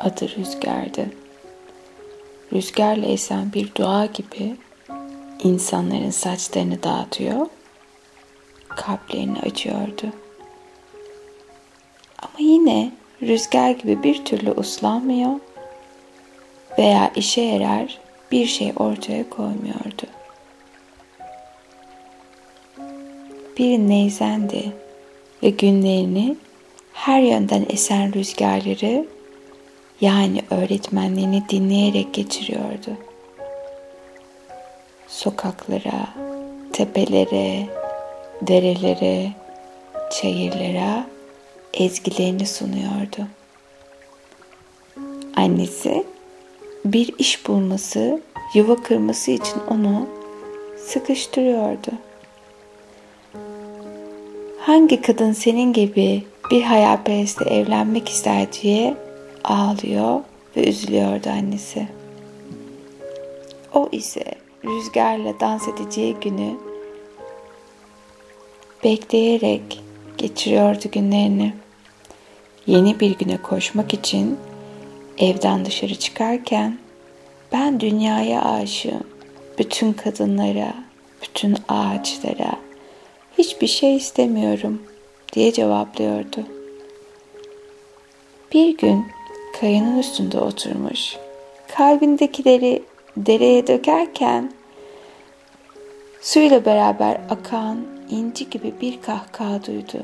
Adı rüzgardı. Rüzgarla esen bir dua gibi insanların saçlarını dağıtıyor, kalplerini açıyordu. Ama yine rüzgar gibi bir türlü uslanmıyor veya işe yarar bir şey ortaya koymuyordu. Bir neyzendi ve günlerini her yönden esen rüzgarları yani öğretmenlerini dinleyerek geçiriyordu. Sokaklara, tepelere, derelere, çayırlara ezgilerini sunuyordu. Annesi bir iş bulması, yuva kırması için onu sıkıştırıyordu. Hangi kadın senin gibi bir hayalperestle evlenmek ister diye ağlıyor ve üzülüyordu annesi. O ise rüzgarla dans edeceği günü bekleyerek geçiriyordu günlerini. Yeni bir güne koşmak için evden dışarı çıkarken ben dünyaya aşığım. Bütün kadınlara, bütün ağaçlara, hiçbir şey istemiyorum diye cevaplıyordu. Bir gün kayanın üstünde oturmuş, kalbindekileri dereye dökerken suyla beraber akan inci gibi bir kahkaha duydu.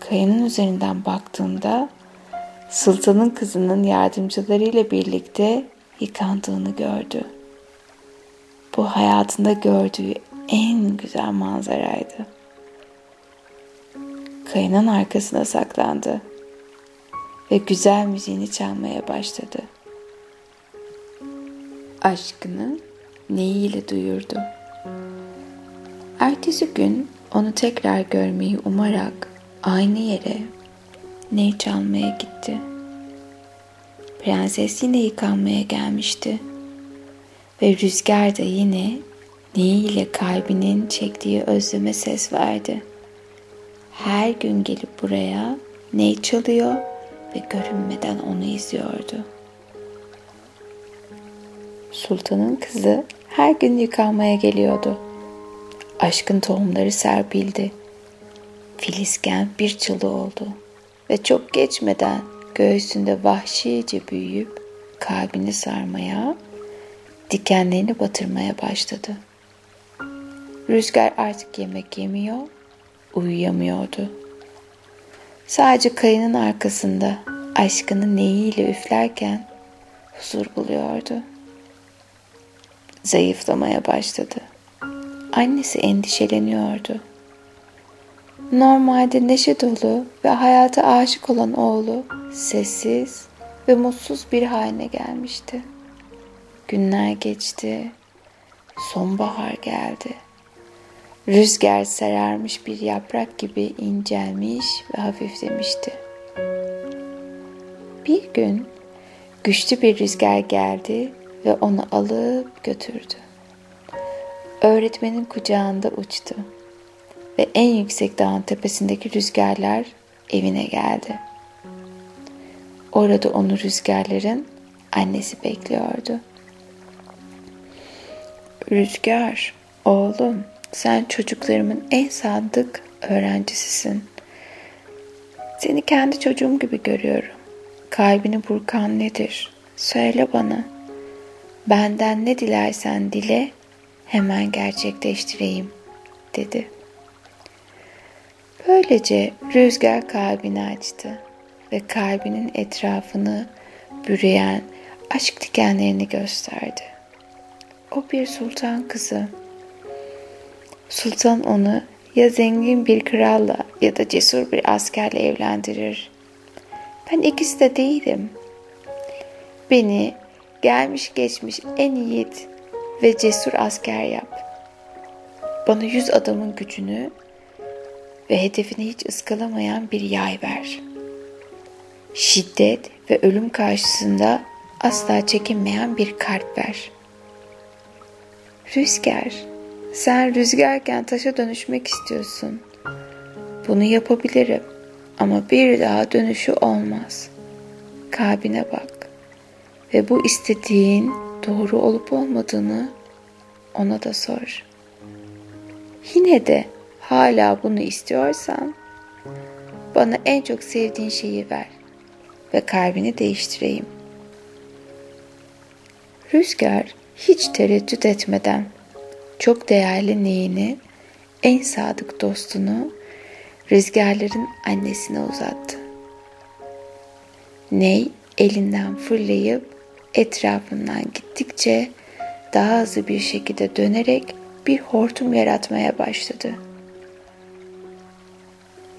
Kayanın üzerinden baktığında sultanın kızının yardımcılarıyla birlikte yıkandığını gördü. Bu hayatında gördüğü en güzel manzaraydı. Kayanın arkasına saklandı ve güzel müziğini çalmaya başladı. Aşkını neyiyle duyurdu. Ertesi gün onu tekrar görmeyi umarak aynı yere ney çalmaya gitti. Prenses yine yıkanmaya gelmişti. Ve rüzgar da yine neyiyle kalbinin çektiği özleme ses verdi. Her gün gelip buraya ney çalıyor ve görünmeden onu izliyordu. Sultanın kızı her gün yıkanmaya geliyordu. Aşkın tohumları serpildi. Filizken bir çılı oldu ve çok geçmeden göğsünde vahşice büyüyüp kalbini sarmaya, dikenlerini batırmaya başladı. Rüzgar artık yemek yemiyor, uyuyamıyordu. Sadece kayının arkasında aşkını neyiyle üflerken huzur buluyordu. Zayıflamaya başladı. Annesi endişeleniyordu. Normalde neşe dolu ve hayata aşık olan oğlu sessiz ve mutsuz bir haline gelmişti. Günler geçti. Sonbahar geldi. Rüzgar sararmış bir yaprak gibi incelmiş ve hafiflemişti. Bir gün güçlü bir rüzgar geldi ve onu alıp götürdü. Öğretmenin kucağında uçtu ve en yüksek dağın tepesindeki rüzgarlar evine geldi. Orada onu rüzgarların annesi bekliyordu. Rüzgar, oğlum, sen çocuklarımın en sadık öğrencisisin. Seni kendi çocuğum gibi görüyorum. Kalbini burkan nedir? Söyle bana. Benden ne dilersen dile, hemen gerçekleştireyim, dedi. Böylece rüzgar kalbini açtı ve kalbinin etrafını bürüyen aşk dikenlerini gösterdi. O bir sultan kızı. Sultan onu ya zengin bir kralla ya da cesur bir askerle evlendirir. Ben ikisi de değilim. Beni gelmiş geçmiş en yiğit ve cesur asker yap. Bana yüz adamın gücünü ve hedefini hiç ıskalamayan bir yay ver. Şiddet ve ölüm karşısında asla çekinmeyen bir kalp ver. Rüzgar, sen rüzgarken taşa dönüşmek istiyorsun. Bunu yapabilirim ama bir daha dönüşü olmaz. kalbine bak ve bu istediğin doğru olup olmadığını ona da sor. Yine de hala bunu istiyorsan bana en çok sevdiğin şeyi ver ve kalbini değiştireyim. Rüzgar hiç tereddüt etmeden çok değerli neyini, en sadık dostunu rüzgarların annesine uzattı. Ney elinden fırlayıp etrafından gittikçe daha hızlı bir şekilde dönerek bir hortum yaratmaya başladı.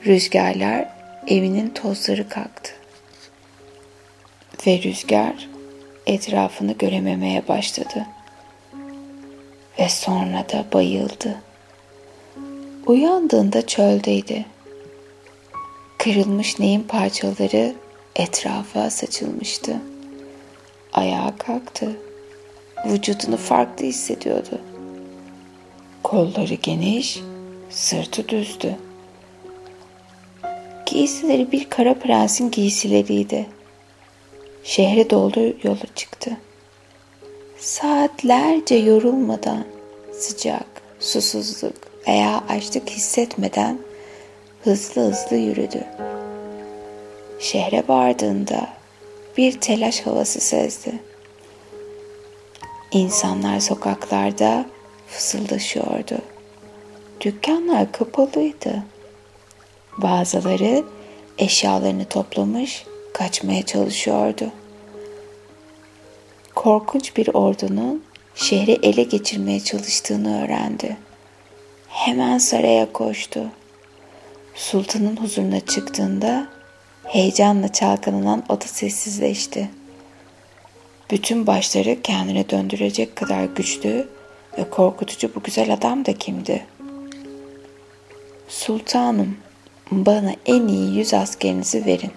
Rüzgarlar evinin tozları kalktı. Ve rüzgar etrafını görememeye başladı. Ve sonra da bayıldı. Uyandığında çöldeydi. Kırılmış neyin parçaları etrafa saçılmıştı. Ayağa kalktı. Vücudunu farklı hissediyordu. Kolları geniş, sırtı düzdü. Giysileri bir kara prensin giysileriydi. Şehre doğru yola çıktı. Saatlerce yorulmadan, sıcak, susuzluk veya açlık hissetmeden hızlı hızlı yürüdü. Şehre vardığında bir telaş havası sezdi. İnsanlar sokaklarda fısıldaşıyordu. Dükkanlar kapalıydı. Bazıları eşyalarını toplamış kaçmaya çalışıyordu. Korkunç bir ordunun şehri ele geçirmeye çalıştığını öğrendi. Hemen saraya koştu. Sultanın huzuruna çıktığında heyecanla çalkalanan oda sessizleşti. Bütün başları kendine döndürecek kadar güçlü ve korkutucu bu güzel adam da kimdi? Sultanım, bana en iyi yüz askerinizi verin.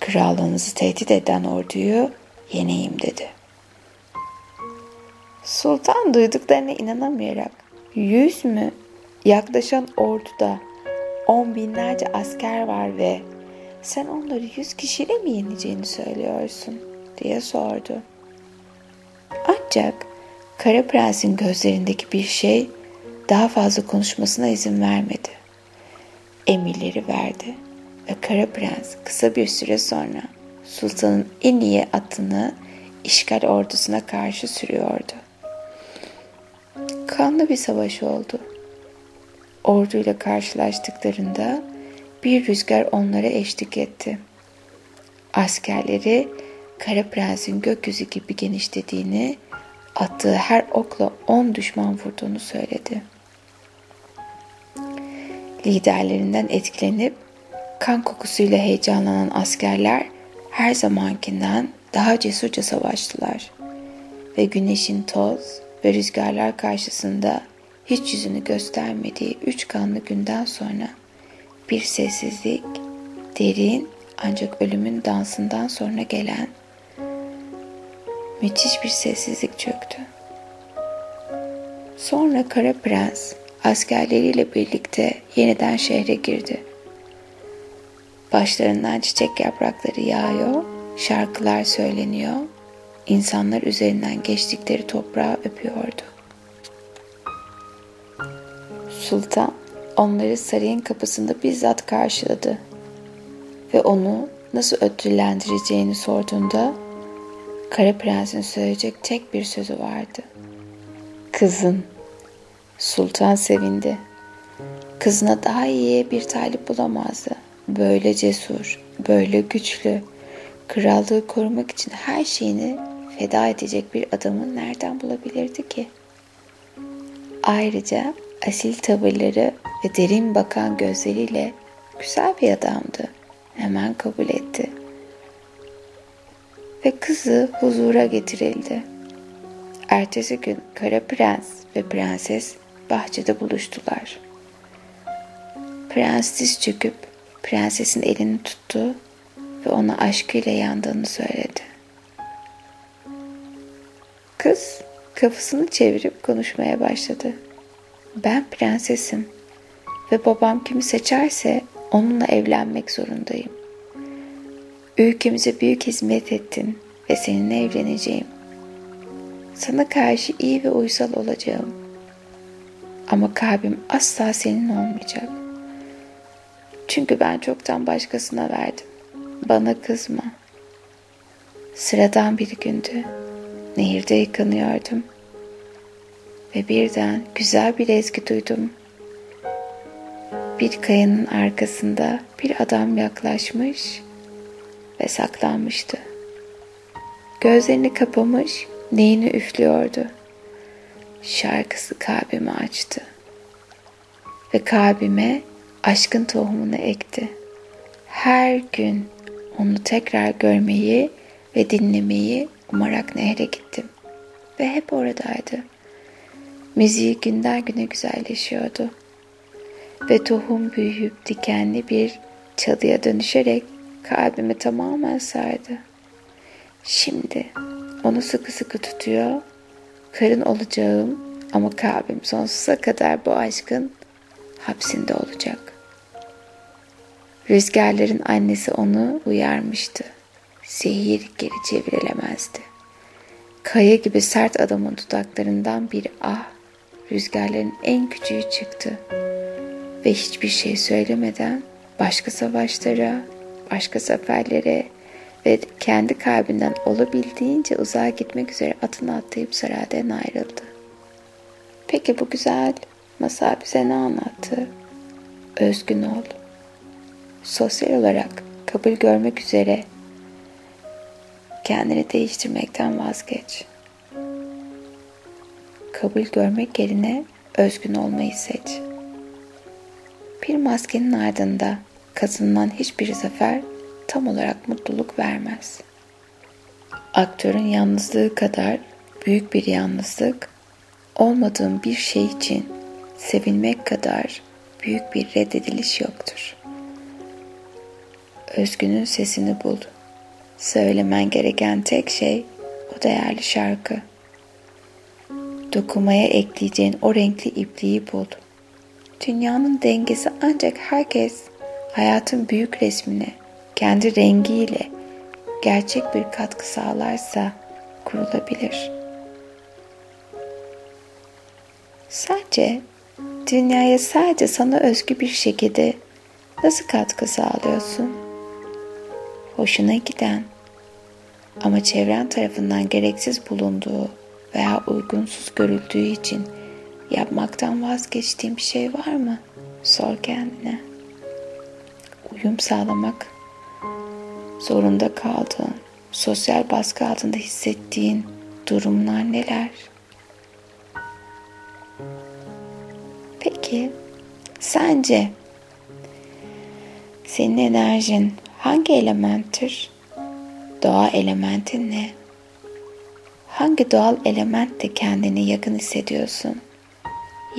Krallığınızı tehdit eden orduyu yeneyim dedi. Sultan duyduklarına inanamayarak yüz mü? Yaklaşan orduda on binlerce asker var ve sen onları yüz kişiyle mi yeneceğini söylüyorsun diye sordu. Ancak Kara Prens'in gözlerindeki bir şey daha fazla konuşmasına izin vermedi. Emirleri verdi ve Kara Prens kısa bir süre sonra sultanın en iyi atını işgal ordusuna karşı sürüyordu. Kanlı bir savaş oldu. Orduyla karşılaştıklarında bir rüzgar onlara eşlik etti. Askerleri Kara Prens'in gökyüzü gibi genişlediğini, attığı her okla on düşman vurduğunu söyledi. Liderlerinden etkilenip kan kokusuyla heyecanlanan askerler her zamankinden daha cesurca savaştılar ve güneşin toz ve rüzgarlar karşısında hiç yüzünü göstermediği üç kanlı günden sonra bir sessizlik, derin ancak ölümün dansından sonra gelen müthiş bir sessizlik çöktü. Sonra Kara Prens askerleriyle birlikte yeniden şehre girdi. Başlarından çiçek yaprakları yağıyor, şarkılar söyleniyor, insanlar üzerinden geçtikleri toprağı öpüyordu. Sultan onları sarayın kapısında bizzat karşıladı ve onu nasıl ödüllendireceğini sorduğunda Kara Prens'in söyleyecek tek bir sözü vardı. Kızın. Sultan sevindi. Kızına daha iyi bir talip bulamazdı. Böyle cesur, böyle güçlü, krallığı korumak için her şeyini feda edecek bir adamı nereden bulabilirdi ki? Ayrıca asil tavırları ve derin bakan gözleriyle güzel bir adamdı. Hemen kabul etti. Ve kızı huzura getirildi. Ertesi gün Kara Prens ve Prenses bahçede buluştular. Prens diz çöküp prensesin elini tuttu ve ona aşkıyla yandığını söyledi. Kız kafasını çevirip konuşmaya başladı. Ben prensesim ve babam kimi seçerse onunla evlenmek zorundayım. Ülkemize büyük hizmet ettin ve seninle evleneceğim. Sana karşı iyi ve uysal olacağım. Ama kalbim asla senin olmayacak. Çünkü ben çoktan başkasına verdim. Bana kızma. Sıradan bir gündü. Nehirde yıkanıyordum. Ve birden güzel bir ezgi duydum. Bir kayanın arkasında bir adam yaklaşmış ve saklanmıştı. Gözlerini kapamış, neyini üflüyordu. Şarkısı kalbimi açtı. Ve kalbime aşkın tohumunu ekti. Her gün onu tekrar görmeyi ve dinlemeyi umarak nehre gittim. Ve hep oradaydı. Müziği günden güne güzelleşiyordu. Ve tohum büyüyüp dikenli bir çalıya dönüşerek kalbimi tamamen sardı. Şimdi onu sıkı sıkı tutuyor, karın olacağım ama kalbim sonsuza kadar bu aşkın hapsinde olacak. Rüzgarların annesi onu uyarmıştı. Zehir geri çevrilemezdi. Kaya gibi sert adamın dudaklarından bir ah, rüzgarların en küçüğü çıktı. Ve hiçbir şey söylemeden başka savaşlara, başka seferlere ve kendi kalbinden olabildiğince uzağa gitmek üzere atını atlayıp saraydan ayrıldı. Peki bu güzel masal bize ne anlattı? Özgün ol. Sosyal olarak kabul görmek üzere kendini değiştirmekten vazgeç. Kabul görmek yerine özgün olmayı seç. Bir maskenin ardında kazanılan hiçbir zafer tam olarak mutluluk vermez. Aktörün yalnızlığı kadar büyük bir yalnızlık, olmadığın bir şey için sevilmek kadar büyük bir reddediliş yoktur. Özgünün sesini bul. Söylemen gereken tek şey o değerli şarkı. Dokumaya ekleyeceğin o renkli ipliği bul. Dünyanın dengesi ancak herkes hayatın büyük resmine kendi rengiyle gerçek bir katkı sağlarsa kurulabilir. Sadece dünyaya sadece sana özgü bir şekilde nasıl katkı sağlıyorsun? Hoşuna giden ama çevren tarafından gereksiz bulunduğu veya uygunsuz görüldüğü için yapmaktan vazgeçtiğin bir şey var mı? Sor kendine. Uyum sağlamak zorunda kaldığın, sosyal baskı altında hissettiğin durumlar neler? Peki sence senin enerjin hangi elementtir? Doğa elementi ne? Hangi doğal elementle kendini yakın hissediyorsun?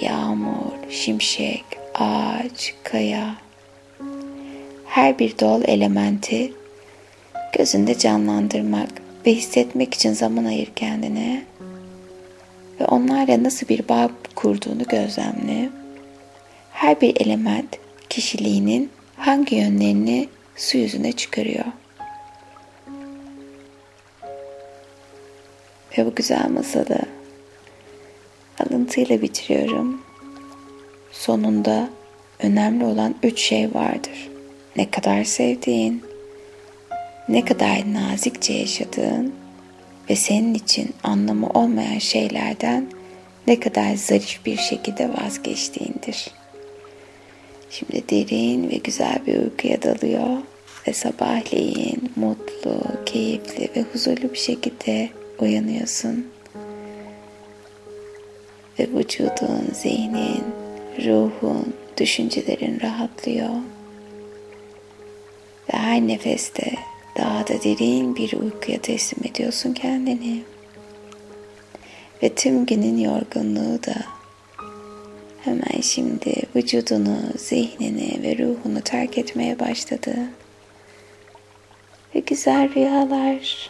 Yağmur, şimşek, ağaç, kaya. Her bir doğal elementi gözünde canlandırmak ve hissetmek için zaman ayır kendine ve onlarla nasıl bir bağ kurduğunu gözlemle. Her bir element kişiliğinin hangi yönlerini su yüzüne çıkarıyor. Ve bu güzel masalı alıntıyla bitiriyorum. Sonunda önemli olan üç şey vardır. Ne kadar sevdiğin, ne kadar nazikçe yaşadığın ve senin için anlamı olmayan şeylerden ne kadar zarif bir şekilde vazgeçtiğindir. Şimdi derin ve güzel bir uykuya dalıyor ve sabahleyin mutlu, keyifli ve huzurlu bir şekilde uyanıyorsun. Ve vücudun, zihnin, ruhun, düşüncelerin rahatlıyor. Ve her nefeste daha da derin bir uykuya teslim ediyorsun kendini. Ve tüm günün yorgunluğu da hemen şimdi vücudunu, zihnini ve ruhunu terk etmeye başladı. Ve güzel rüyalar.